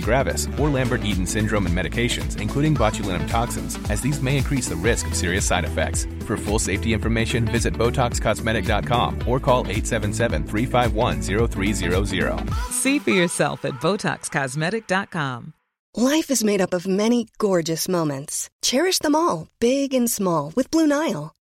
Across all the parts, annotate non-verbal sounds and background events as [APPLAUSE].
gravis, or Lambert-Eaton syndrome and medications, including botulinum toxins, as these may increase the risk of serious side effects. For full safety information, visit BotoxCosmetic.com or call 877-351-0300. See for yourself at BotoxCosmetic.com. Life is made up of many gorgeous moments. Cherish them all, big and small, with Blue Nile.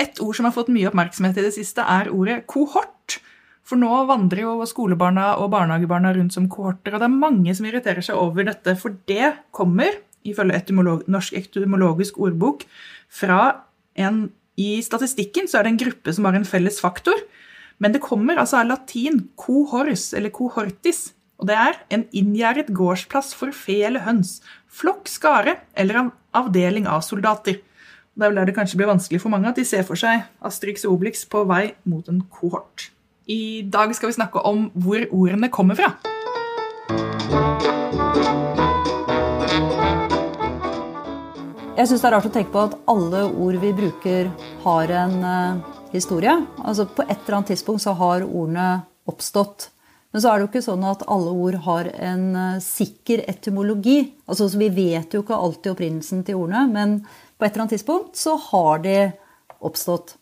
Et ord som har fått mye oppmerksomhet i det siste, er ordet kohort. For nå vandrer jo skolebarna og barnehagebarna rundt som kohorter, og det er mange som irriterer seg over dette, for det kommer, ifølge etymolog, Norsk etymologisk ordbok, fra en I statistikken så er det en gruppe som har en felles faktor, men det kommer altså av latin cohors, eller cohortis, og det er en inngjerdet gårdsplass for fe eller høns, flokk, skare eller en avdeling av soldater. Det er vel der det kanskje blir vanskelig for mange at de ser for seg Asterix og Obelix på vei mot en kohort. I dag skal vi snakke om hvor ordene kommer fra. Jeg syns det er rart å tenke på at alle ord vi bruker, har en uh, historie. Altså På et eller annet tidspunkt så har ordene oppstått. Men så er det jo ikke sånn at alle ord har en uh, sikker etymologi. Altså Vi vet jo ikke alltid opprinnelsen til ordene, men på et eller annet tidspunkt så har de oppstått.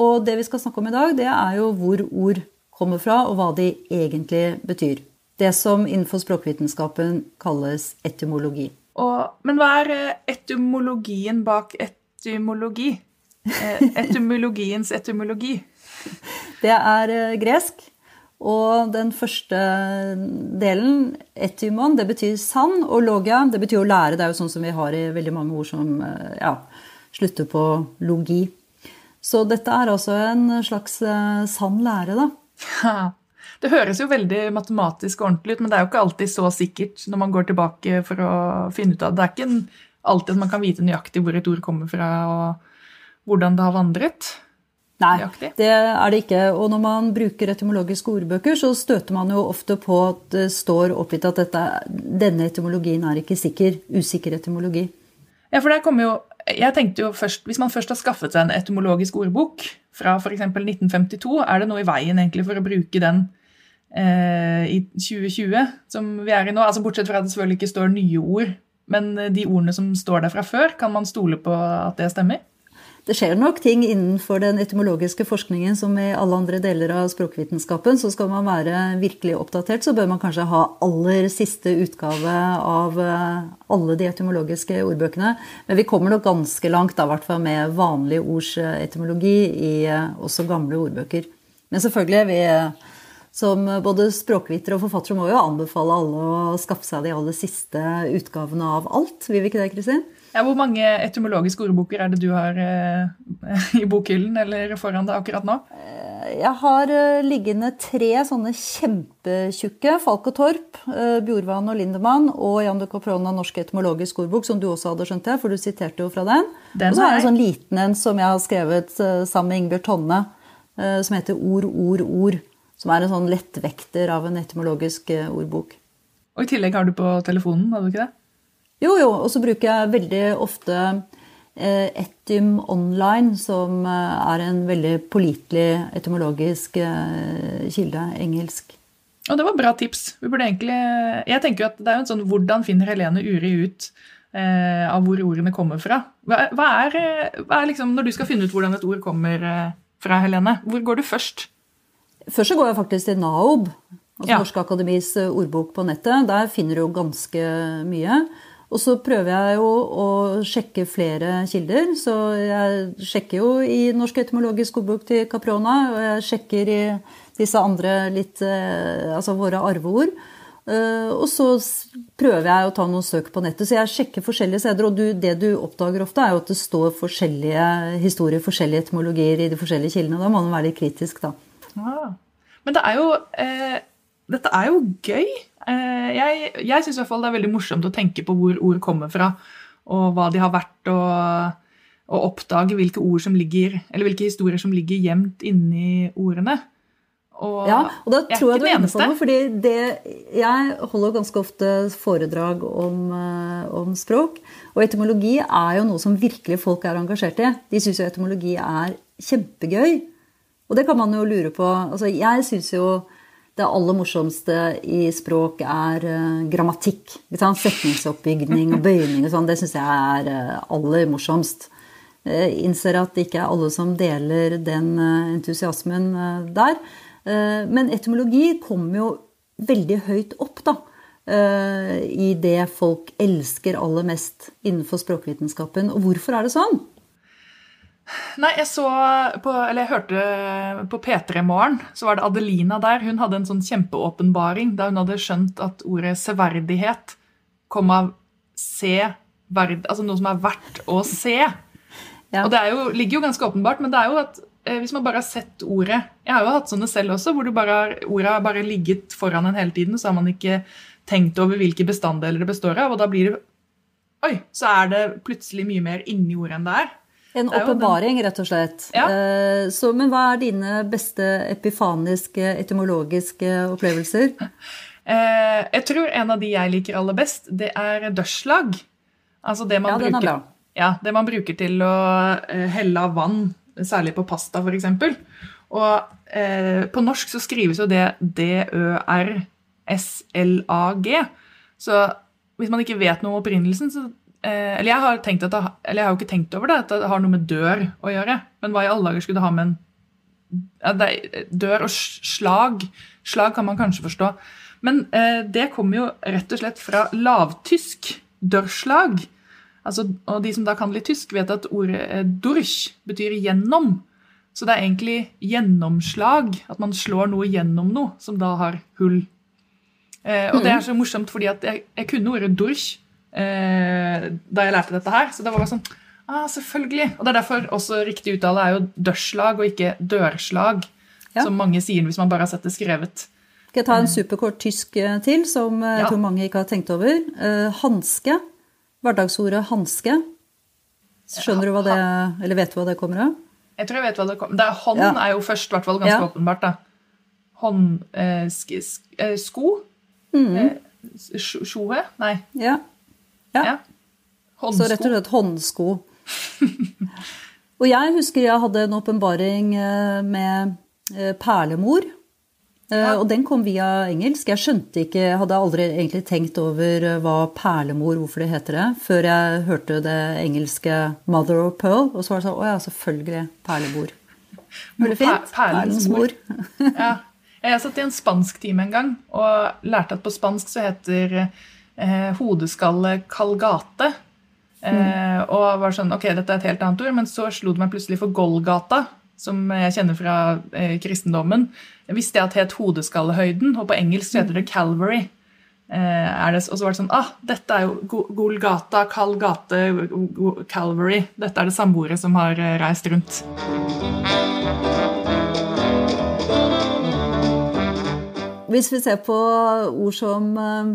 Og det vi skal snakke om i dag, det er jo hvor ord kommer fra, og hva de egentlig betyr. Det som innenfor språkvitenskapen kalles etymologi. Og, men hva er eh, etymologien bak etymologi? Eh, etymologiens etymologi? [LAUGHS] Det er eh, gresk. Og den første delen, etymon, det betyr sann. Og logia, det betyr å lære. Det er jo sånn som vi har i veldig mange ord som ja, slutter på logi. Så dette er altså en slags sann lære, da. Det høres jo veldig matematisk og ordentlig ut, men det er jo ikke alltid så sikkert når man går tilbake for å finne ut av det. Det er ikke alltid at man kan vite nøyaktig hvor et ord kommer fra, og hvordan det har vandret. Nei, nøyaktig. det er det ikke. Og når man bruker etymologiske ordbøker, så støter man jo ofte på at det står oppgitt at dette, denne etymologien er ikke sikker. Usikker etymologi. Ja, for der kommer jo jeg tenkte jo først, Hvis man først har skaffet seg en etymologisk ordbok fra f.eks. 1952, er det noe i veien egentlig for å bruke den eh, i 2020, som vi er i nå? Altså Bortsett fra at det selvfølgelig ikke står nye ord. Men de ordene som står der fra før, kan man stole på at det stemmer? Det skjer nok ting innenfor den etymologiske forskningen som i alle andre deler av språkvitenskapen. Så skal man være virkelig oppdatert, så bør man kanskje ha aller siste utgave av eh, alle de etymologiske ordbøkene. Men vi kommer nok ganske langt, i hvert fall med vanlig ords etymologi i eh, også gamle ordbøker. Men selvfølgelig, vi som både språkvitere og forfattere må jo anbefale alle å skaffe seg de aller siste utgavene av alt. Vil vi ikke det, Kristin? Ja, hvor mange etymologiske ordboker er det du har eh, [LAUGHS] i bokhyllen eller foran deg akkurat nå? Eh, jeg har eh, liggende tre sånne kjempetjukke. Falk og Torp, eh, Bjorvann og Lindemann og Jan de Coprona Norsk etymologisk ordbok, som du også hadde skjønt det, for du siterte jo fra den. den og så har jeg en sånn liten en som jeg har skrevet sammen med Ingebjørg Tonne, som heter Ord, ord, ord. Som er en sånn lettvekter av en etymologisk ordbok. Og i tillegg har du på telefonen, har du ikke det? Jo, jo. Og så bruker jeg veldig ofte eh, Etym Online, som eh, er en veldig pålitelig etymologisk kilde. Engelsk. Og det var bra tips. Vi burde egentlig, jeg tenker jo at det er jo en sånn 'Hvordan finner Helene Uri ut eh, av hvor ordene kommer fra. Hva, hva, er, eh, hva, er, liksom, Når du skal finne ut hvordan et ord kommer eh, fra, Helene, hvor går du først? Først så går jeg faktisk til NAOB, altså Ja. Norske Akademis eh, ordbok på nettet. Der finner du jo ganske mye. Og så prøver jeg jo å sjekke flere kilder. Så jeg sjekker jo i Norsk etymologisk ordbok til Caprona, og jeg sjekker i disse andre litt eh, Altså våre arveord. Eh, Og så prøver jeg å ta noen søk på nettet. Så jeg sjekker forskjellige steder. Og du, det du oppdager ofte, er jo at det står forskjellige historier, forskjellige etymologier i de forskjellige kildene. Da må man være litt kritisk, da. Ah. Men det er jo eh, Dette er jo gøy. Eh, jeg jeg syns det er veldig morsomt å tenke på hvor ord kommer fra, og hva de har vært, og, og oppdage hvilke ord som ligger, eller hvilke historier som ligger gjemt inni ordene. Og Ja, og da tror jeg du er inne på noe, fordi det, jeg holder ganske ofte foredrag om, eh, om språk. Og etymologi er jo noe som virkelig folk er engasjert i. De syns jo etymologi er kjempegøy. Og det kan man jo lure på. Altså, jeg syns jo det aller morsomste i språk er eh, grammatikk. Setningsoppbygning og bøyning og sånn. Det syns jeg er eh, aller morsomst. Jeg innser at det ikke er alle som deler den eh, entusiasmen eh, der. Eh, Men etymologi kommer jo veldig høyt opp, da. eh, I det folk elsker aller mest innenfor språkvitenskapen. Og hvorfor er det sånn? Nei, jeg så på, eller jeg hørte på P3 Morgen, så var det Adelina der. Hun hadde en sånn kjempeåpenbaring da hun hadde skjønt at ordet severdighet kom av se, verd, altså noe som er verdt å se. Ja. Og det er jo, ligger jo ganske åpenbart, men det er jo at eh, hvis man bare har sett ordet Jeg har jo hatt sånne selv også, hvor du bare har, ordet har bare ligget foran en hele tiden, så har man ikke tenkt over hvilke bestanddeler det består av, og da blir det Oi, så er det plutselig mye mer inni ordet enn det er. En åpenbaring, rett og slett. Ja. Eh, Så, men hva er dine beste epifaniske, etymologiske opplevelser? [LAUGHS] Eh, jeg tror en av de jeg liker aller best, det er dørslag. Altså det man, Ja, er bruker, ja, det man bruker til å eh, helle av vann, særlig på pasta f.eks. Og eh, på norsk så skrives jo det D-Ø-R-S-L-A-G. Så hvis man ikke vet noe om opprinnelsen, så Eller jeg har, tenkt at det, eller jeg har jo ikke tenkt over det, at det har noe med dør å gjøre. Men hva i alle dager skulle det ha med en dør og slag. Slag kan man kanskje forstå. Men eh, det kommer jo rett og slett fra lavtysk. Dørslag. Altså, og de som da kan litt tysk, vet at ordet eh, durch betyr gjennom. Så det er egentlig gjennomslag. At man slår noe gjennom noe som da har hull. Eh, og det er så morsomt, fordi at jeg, jeg kunne ordet durch eh, da jeg lærte dette her. Så det var bare sånn Ah, selvfølgelig. Og det er derfor også riktig uttale er jo dørslag og ikke dørslag. Ja. Som mange sier hvis man bare har sett det skrevet. Skal jeg ta en superkort tysk eh, til, som eh, jeg Ja. tror mange ikke har tenkt over? Eh, Hanske. Hverdagsordet hanske. Skjønner du hva det Eller vet du hva det kommer av? Jeg tror jeg vet hva det kommer er, Hånd Ja. er jo først, i hvert fall ganske Ja. åpenbart. da. Hånd... Eh, sk, sk, eh, sko? Mm. Eh, Sjoe? Nei. Ja. Ja. Ja. Så rett og slett håndsko. Og jeg husker jeg hadde en åpenbaring eh, med eh, perlemor. Ja. Og den kom via engelsk. Jeg skjønte ikke, hadde aldri egentlig tenkt over eh, hva perlemor, hvorfor det heter det, før jeg hørte det engelske 'mother of pearl'. Og så var det sånn Å ja, selvfølgelig. Perlemor. Veldig fint. Per- perlens mor. ja. Jeg satt i en spansktime en gang og lærte at på spansk så heter eh, hodeskalle Kalgate. Eh, og var sånn, ok, dette er et helt annet ord, men så slo det meg plutselig for Golgata, som jeg kjenner fra eh, kristendommen. Jeg visste jeg at det het hodeskallehøyden, og på engelsk heter det Calvary. Eh, er det, og så var det sånn, ah, dette er jo Golgata, Go- Calvary. Dette er det samme ordet som har eh, reist rundt. Hvis vi ser på ord som eh,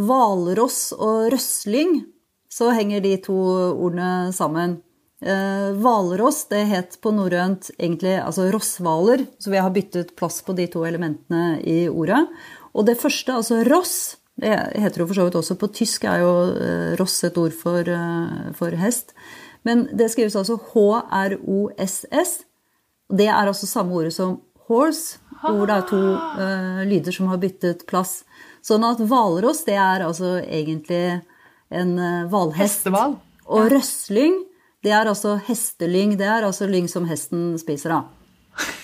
hvalross og røsling, så henger de to ordene sammen. Eh, Hvalross det het på norrønt egentlig altså rosshvaler, så vi har byttet plass på de to elementene i ordet. Og det første, altså ross, det heter jo for så vidt også på tysk, er jo eh, ross et ord for, eh, for hest. Men det skrives altså H-R-O-S-S. Det er altså samme ordet som horse, hvor det er to uh, lyder som har byttet plass. Sånn at hvalross, det er altså egentlig en eh, hvalhest. Hestehval. Og røslyng, det er altså hestelyng. Det er altså lyng som hesten spiser av. [LAUGHS]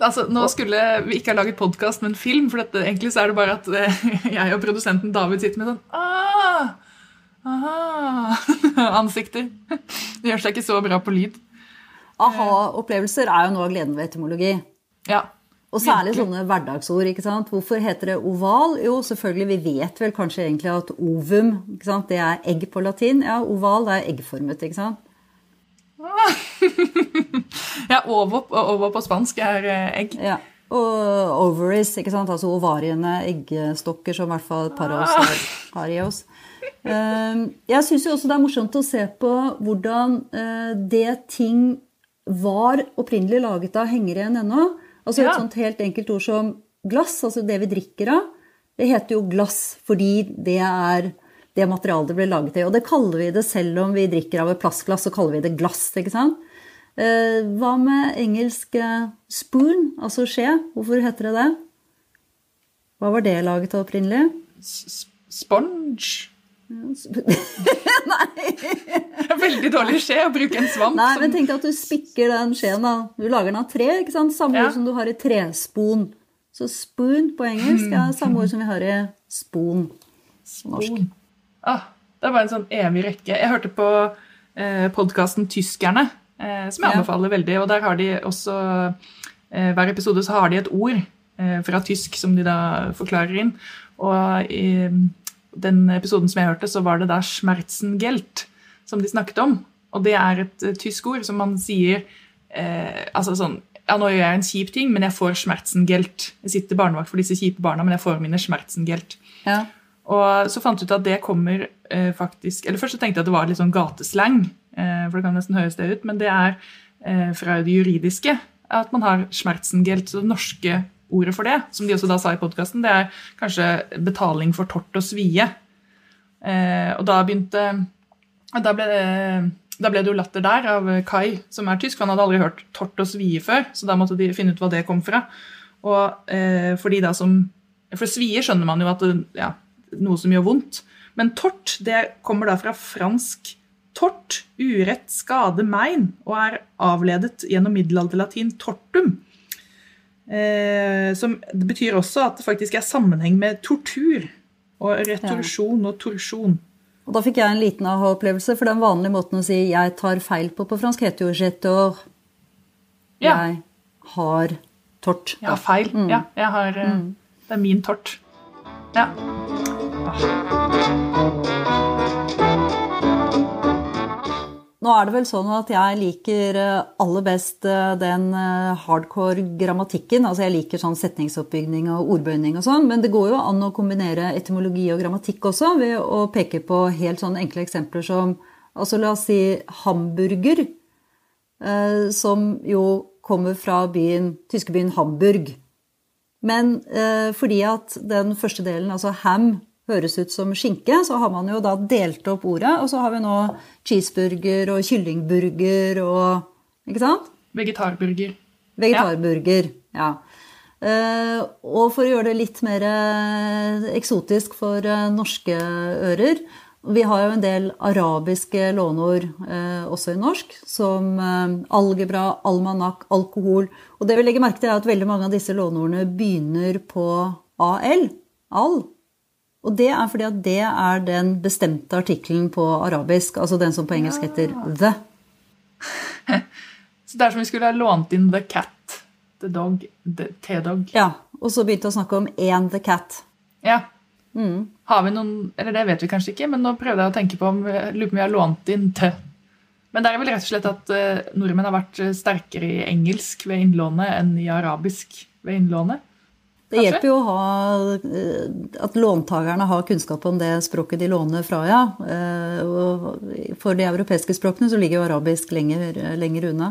Altså, nå skulle vi ikke ha laget podkast, men film. For dette, egentlig så er det bare at eh, [LAUGHS] jeg og produsenten David sitter med sånn ah, aha, [LAUGHS] ansikter. Det gjør seg ikke så bra på lyd. Aha-opplevelser er jo noe av gleden ved etymologi. Ja. Og særlig sånne hverdagsord. ikke sant? Hvorfor heter det oval? Jo, selvfølgelig, vi vet vel kanskje egentlig at ovum ikke sant? det er egg på latin. Ja, oval det er eggformet, ikke sant? [LAUGHS] ja ovo, ovo på spansk er eh, egg. Ja. Og ovaries, ikke sant? altså ovariene, eggstokker, som i hvert fall et par av oss har, har i oss. Eh, Jeg syns jo også det er morsomt å se på hvordan eh, det ting var opprinnelig laget av, henger igjen ennå. Altså Ja. Et sånt helt enkelt ord som glass, altså det vi drikker av, det heter jo glass fordi det er det materialet det ble laget i. Og det kaller vi det selv om vi drikker av et plastglass, så kaller vi det glass. ikke sant? Eh, hva med engelsk eh, spoon, altså skje? Hvorfor heter det det? Hva var det laget av opprinnelig? Sponge. Nei, Veldig dårlig skje å bruke en svamp. Nei, men tenk at du spikker den skjeen. da. Du lager den av tre, ikke sant? Samme Ja. ord som du har i trespon. Så spoon på engelsk er samme ord som vi har i spon. Norsk. Ah, det bare en sånn evig rekke. Jeg hørte på eh, podkasten Tyskerne, eh, som jeg Ja. anbefaler veldig. Og der har de også eh, Hver episode så har de et ord eh, fra tysk som de da forklarer inn. Og i den episoden som jeg hørte, så var det da 'schmerzengelt' som de snakket om. Og det er et eh, tysk ord som man sier eh, altså sånn ja, nå gjør jeg en kjip ting, men jeg får smertsengelt. Jeg sitter barnevakt for disse kjipe barna, men jeg får mine smertsengelt. Ja. Og så fant jeg ut at det kommer eh, faktisk Eller først så tenkte jeg at det var litt sånn gateslang, eh, for det kan nesten høres det ut, men det er eh, fra det juridiske at man har smertsengelt, Så det norske ordet for det, som de også da sa i podkasten, det er kanskje betaling for tort og svie. Eh, og da begynte da ble, det, da ble det jo latter der av Kai, som er tysk. Han hadde aldri hørt tort og svie før, så da måtte de finne ut hva det kom fra. Og eh, for de da som For svie skjønner man jo at det, ja, noe som gjør vondt. Men tort det kommer da fra fransk tort, urett, skade, mein, og er avledet gjennom middelalderlatin tortum. Eh, som det betyr også at det faktisk er sammenheng med tortur og retorsjon og torsjon. Og da fikk jeg en liten aha-opplevelse, for den vanlige måten å si 'jeg tar feil' på på fransk heter jo 'jetor'. Ja. Jeg har tort. Jeg har feil. Mm. Ja, jeg har, mm. det er min tort. Ja. Nå er det vel sånn at jeg liker eh, aller best eh, den eh, hardcore grammatikken. Altså jeg liker sånn setningsoppbygning og ordbøyning og sånn, men det går jo an å kombinere etymologi og grammatikk også ved å peke på helt sånne enkle eksempler som altså la oss si hamburger, som jo kommer fra byen, tyskebyen Hamburg. Men fordi at den første delen, altså ham, høres ut som skinke, så har man jo da delt opp ordet, og så har vi nå cheeseburger og kyllingburger og Ikke sant? Vegetarburger. Vegetarburger. Ja. Eh, og for å gjøre det litt mer eh, eksotisk for eh, norske ører Vi har jo en del arabiske låneord eh, også i norsk, som eh, algebra, almanakk, alkohol. Og det vi legger merke til, er at veldig mange av disse låneordene begynner på al. Al. Og det er fordi at det er den bestemte artikkelen på arabisk, altså den som på engelsk heter the. [LAUGHS] Så det er som vi skulle ha lånt inn the cat, the dog, the T-dog. Ja, Og så begynte vi å snakke om én the cat. Ja. Har vi noen Eller det vet vi kanskje ikke, men nå prøvde jeg å tenke på om lurer på om vi har lånt inn T. Men det er vel rett og slett at eh, nordmenn har vært eh, sterkere i engelsk ved innlånet enn i arabisk ved innlånet. Det hjelper jo å ha eh, at låntakerne har kunnskap om det språket de låner fra, ja. Eh, Og for de europeiske språkene så ligger jo arabisk lenger, lenger unna.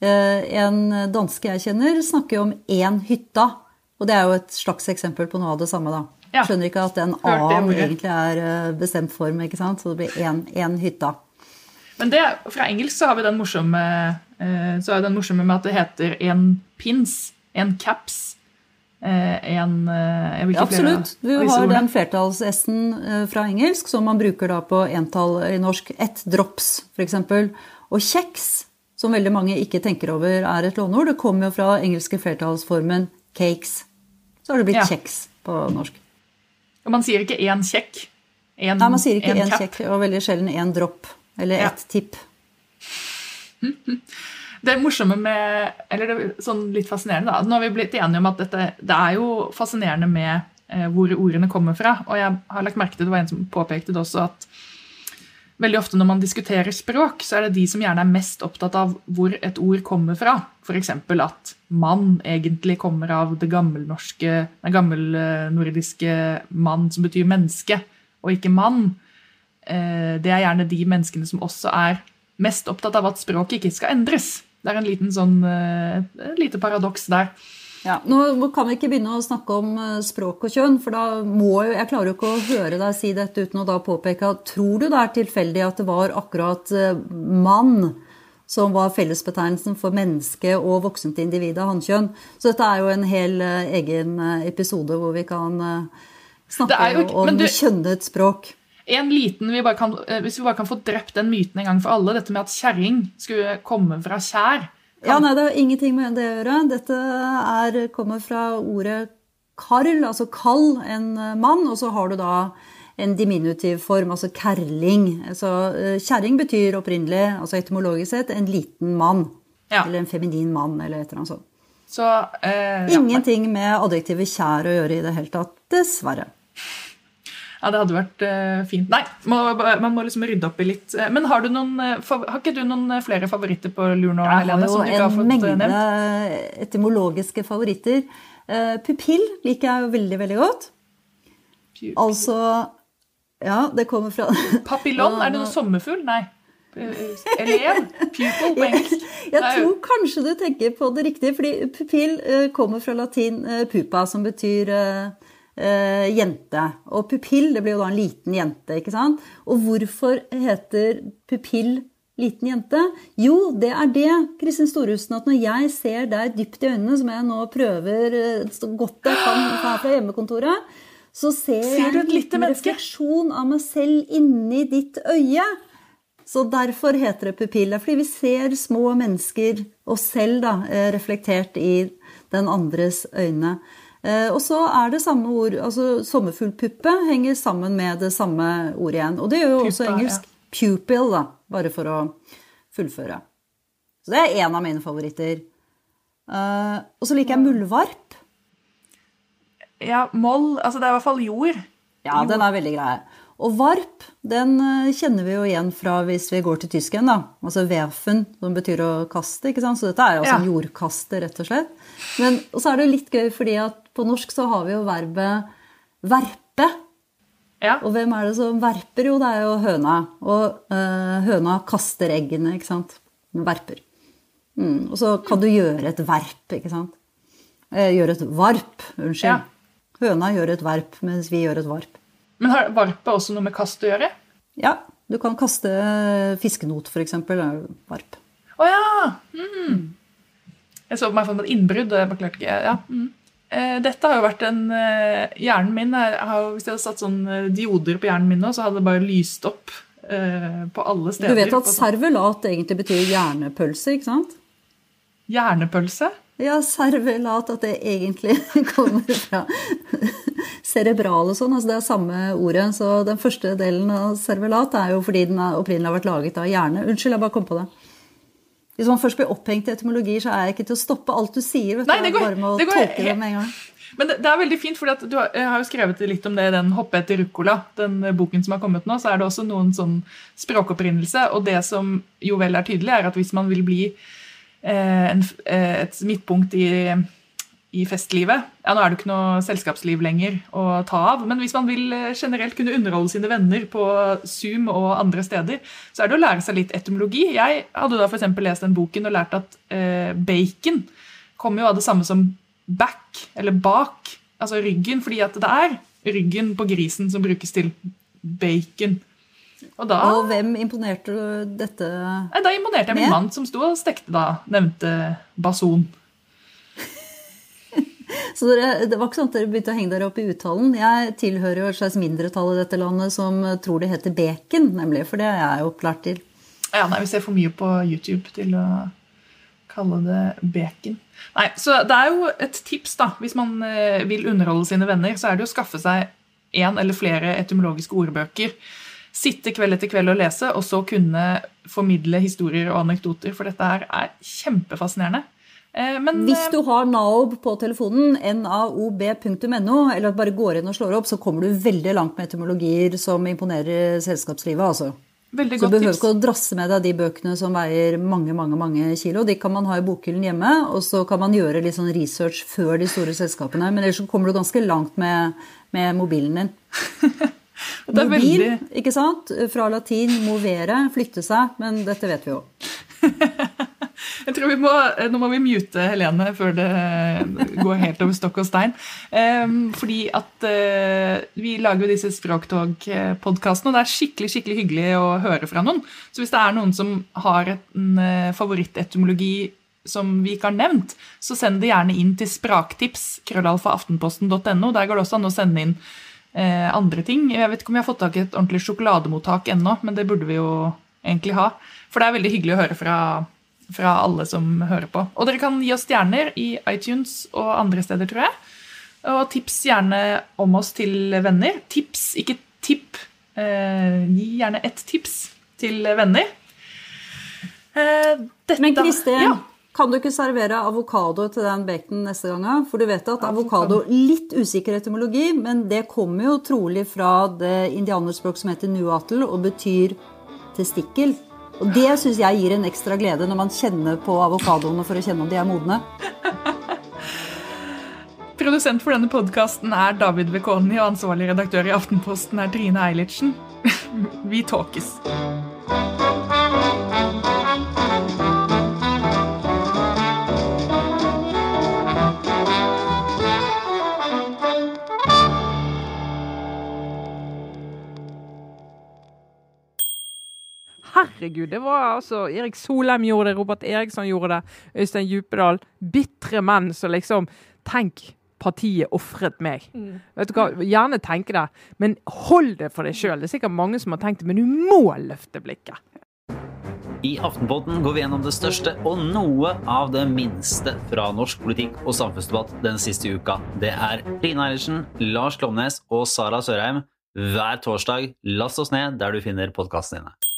Eh, En danske jeg kjenner, snakker jo om én hytta. Og det er jo et slags eksempel på noe av det samme, da. Ja. Skjønner ikke at den A-en egentlig er bestemt form, ikke sant. Så det blir én, én hytta. Men det, fra engelsk så har vi den morsomme, så er den morsomme med at det heter en pins, en caps. En ja, Absolutt. Du har den flertalls-s-en fra engelsk som man bruker da på entall i norsk. Ett drops, f.eks. Og kjeks, som veldig mange ikke tenker over er et låneord, det kommer jo fra engelske flertallsformen cakes. Så har det blitt ja. kjeks på norsk. Og man sier ikke én kjekk? En, Nei, man sier ikke én kjekk, og veldig sjelden én dropp. Eller ett tipp. [LAUGHS] Det morsomme med Eller det sånn litt fascinerende, da. Nå har vi blitt enige om at dette, det er jo fascinerende med eh, hvor ordene kommer fra. Og jeg har lagt merke til det var en som påpekte det også, at veldig ofte når man diskuterer språk, så er det de som gjerne er mest opptatt av hvor et ord kommer fra. F.eks. at mann egentlig kommer av det gammelnorske, den gammelnordiske mann, som betyr menneske, og ikke mann. Eh, det er gjerne de menneskene som også er mest opptatt av at språket ikke skal endres. Det er en liten sånn, eh, et lite paradoks der. Ja, nå kan vi ikke begynne å snakke om eh, språk og kjønn, for da må jo Jeg klarer jo ikke å høre deg si dette uten å da påpeke at tror du det er tilfeldig at det var akkurat mann som var fellesbetegnelsen for menneske og voksent individ av hannkjønn? Så dette er jo en hel egen episode hvor vi kan snakke om du, kjønnet språk. En liten, vi kan, eh, Hvis vi bare kan få drept den myten en gang for alle, dette med at kjerring skulle komme fra kjær. Ja, nei, Det har ingenting med det å gjøre. Dette er, kommer fra ordet karl, altså kall, en eh, mann. Og så har du da en diminutiv form, altså kerling. Så uh, Kjerring betyr opprinnelig, altså etymologisk sett, en liten mann. Ja. Eller en feminin mann, eller et eller annet sånt. Så, uh, Ingenting med adjektivet kjær å gjøre i det hele tatt, dessverre. Ja, det hadde vært uh, fint. Nei, man må liksom rydde opp i litt. Eh, men har, noen, uh, har ikke du noen flere favoritter på lur nå, Helene? Jeg har jo en mengde nevnt? etymologiske favoritter. Uh, pupill liker jeg jo veldig, veldig godt. Pupill. Altså Ja, det kommer fra [LAUGHS] Papillon? er det noen sommerfugl? Nei. Elev? Pupil på engelsk? Jeg, jeg tror kanskje du tenker på det riktige, fordi pupill kommer fra latin pupa, som betyr uh, jente. Og pupill det blir jo da en liten jente. ikke sant? Og hvorfor heter pupill liten jente? Jo, det er det, Kristin Storhusen, at når jeg ser deg dypt i øynene, som jeg nå prøver eh, så godt jeg kan fra hjemmekontoret, så ser, ser jeg en liten refleksjon av meg selv inni ditt øye. Så derfor heter det pupill. Fordi vi ser små mennesker, oss selv, da, eh, reflektert i den andres øyne. Eh, og så er det samme ord altså Sommerfuglpuppe henger sammen med det samme ordet igjen. Og det gjør jo Pupa, også engelsk ja. pupil, da, bare for å fullføre. Så det er en av mine favoritter. Uh, og så liker jeg muldvarp. Ja, moll Altså det er i hvert fall jord. Ja, jord. den er veldig grei. Og varp den eh, kjenner vi jo igjen fra hvis vi går til tysken. da. Altså werfen, som betyr å kaste. ikke sant? Så dette er jo altså ja. jordkaste, rett og slett. Men så er det jo litt gøy fordi at på norsk så har vi jo verbet verpe. Ja. Og hvem er det som verper? Jo, det er jo høna. Og øh, høna kaster eggene, ikke sant. Verper. Mm. Og så kan du gjøre et verp, ikke sant. Eh, gjøre et varp, unnskyld. Ja. Høna gjør et verp, mens vi gjør et varp. Men har varp også noe med kast å gjøre? Ja. Du kan kaste fiskenot, f.eks. Varp. Å oh, ja! Mm. Jeg så på meg for et innbrudd. Jeg klarte ikke. Ja. Mm. Eh, dette har jo vært en eh, Hjernen min har, Hvis jeg hadde satt sånn eh, dioder på hjernen min nå, så hadde det bare lyst opp på alle steder. Du vet at servelat egentlig betyr hjernepølse, ikke sant? Hjernepølse? Ja, servelat, at det egentlig [LAUGHS] kommer fra cerebral og sånn. altså Det er samme ordet. Så den første delen av servelat er jo fordi den opprinnelig har vært laget av hjerne. Unnskyld, jeg bare kom på det. Hvis man først blir opphengt i etymologi, så er jeg ikke til å stoppe alt du sier. Nei, det går, bare med å tolke det med en gang. Men det, det, er veldig fint, for du har, har, jo skrevet litt om det i den 'Hoppe etter ruccola', den boken som har kommet nå. Så er det også noen sånn språkopprinnelse. Og det som jo vel er tydelig, er at hvis man vil bli eh, en, eh, et midtpunkt i i festlivet. Ja, Nå er det ikke noe selskapsliv lenger å ta av, men hvis man vil eh, generelt kunne underholde sine venner på Zoom og andre steder, så er det å lære seg litt etymologi. Jeg hadde da f.eks. lest den boken og lært at eh, bacon kommer jo av det samme som back, eller bak, altså ryggen, fordi at det er ryggen på grisen som brukes til bacon. Og, da, og hvem imponerte du dette med? Da imponerte jeg min mann, som sto og stekte da nevnte bason. [LAUGHS] Så dere, det var ikke sånn at dere begynte å henge dere opp i uttalen. Jeg tilhører jo et slags mindretall i dette landet som tror det heter bacon, nemlig. For det er jeg opplært til. Ja, nei, Vi ser for mye på YouTube til å kalle det bacon. Nei, så Det er jo et tips da, hvis man eh, vil underholde sine venner, så er det å skaffe seg én eller flere etymologiske ordbøker. Sitte kveld etter kveld og lese, og så kunne formidle historier og anekdoter. For dette her er kjempefascinerende. Eh, men, Hvis du har NAOB på telefonen, naob.no, eller bare går inn og slår opp, så kommer du veldig langt med etymologier som imponerer selskapslivet. altså. Veldig så du behøver ikke å drasse med deg de bøkene som veier mange mange, mange kilo. De kan man ha i bokhyllen hjemme, og så kan man gjøre litt sånn research før de store selskapene. Men ellers så kommer du ganske langt med, med mobilen din. [LAUGHS] Mobil, veldig... ikke sant? Fra latin 'movere', flytte seg. Men dette vet vi jo. [LAUGHS] Jeg tror vi må, Nå må vi mute Helene før det går helt over stokk og stein. Fordi at eh, vi lager jo disse Språktog-podkastene, og det er skikkelig skikkelig hyggelig å høre fra noen. Så hvis det er noen som har en eh, favorittetymologi som vi ikke har nevnt, så send det gjerne inn til spraktips, krøllalfaaftenposten.no. Der går det også an å sende inn eh, andre ting. Jeg vet ikke om vi har fått tak i et ordentlig sjokolademottak ennå, men det burde vi jo egentlig ha. For det er veldig hyggelig å høre fra fra alle som hører på. Og dere kan gi oss stjerner i iTunes og andre steder, tror jeg. Og tips gjerne om oss til venner. Tips, ikke tipp. Eh, gi gjerne ett tips til venner. Eh, dette, Men Kristin, ja. Kan du ikke servere avokado til den baconen neste gang? For du vet at avokado Litt usikker etymologi, men det kommer jo trolig fra det indianerspråk som heter nuatel og betyr testikkel. Og det syns jeg gir en ekstra glede når man kjenner på avokadoene for å kjenne om de er modne. [LAUGHS] Produsent for denne podkasten er David Bekoni, og ansvarlig redaktør i Aftenposten er Trine Eilertsen. [LAUGHS] Vi tåkes. Herregud, det var altså Erik Solheim gjorde det, Robert Eriksson gjorde det, Øystein Djupedal. Bitre menn som liksom Tenk, partiet ofret meg. Mm. Vet du hva, Gjerne tenke det, men hold det for deg sjøl. Det er sikkert mange som har tenkt det, men du må løfte blikket. I Aftenpodden går vi gjennom det største og noe av det minste fra norsk politikk og samfunnsdebatt den siste uka. Det er Line Eilertsen, Lars Klomnes og Sara Sørheim hver torsdag. Last oss ned der du finner podkastene dine.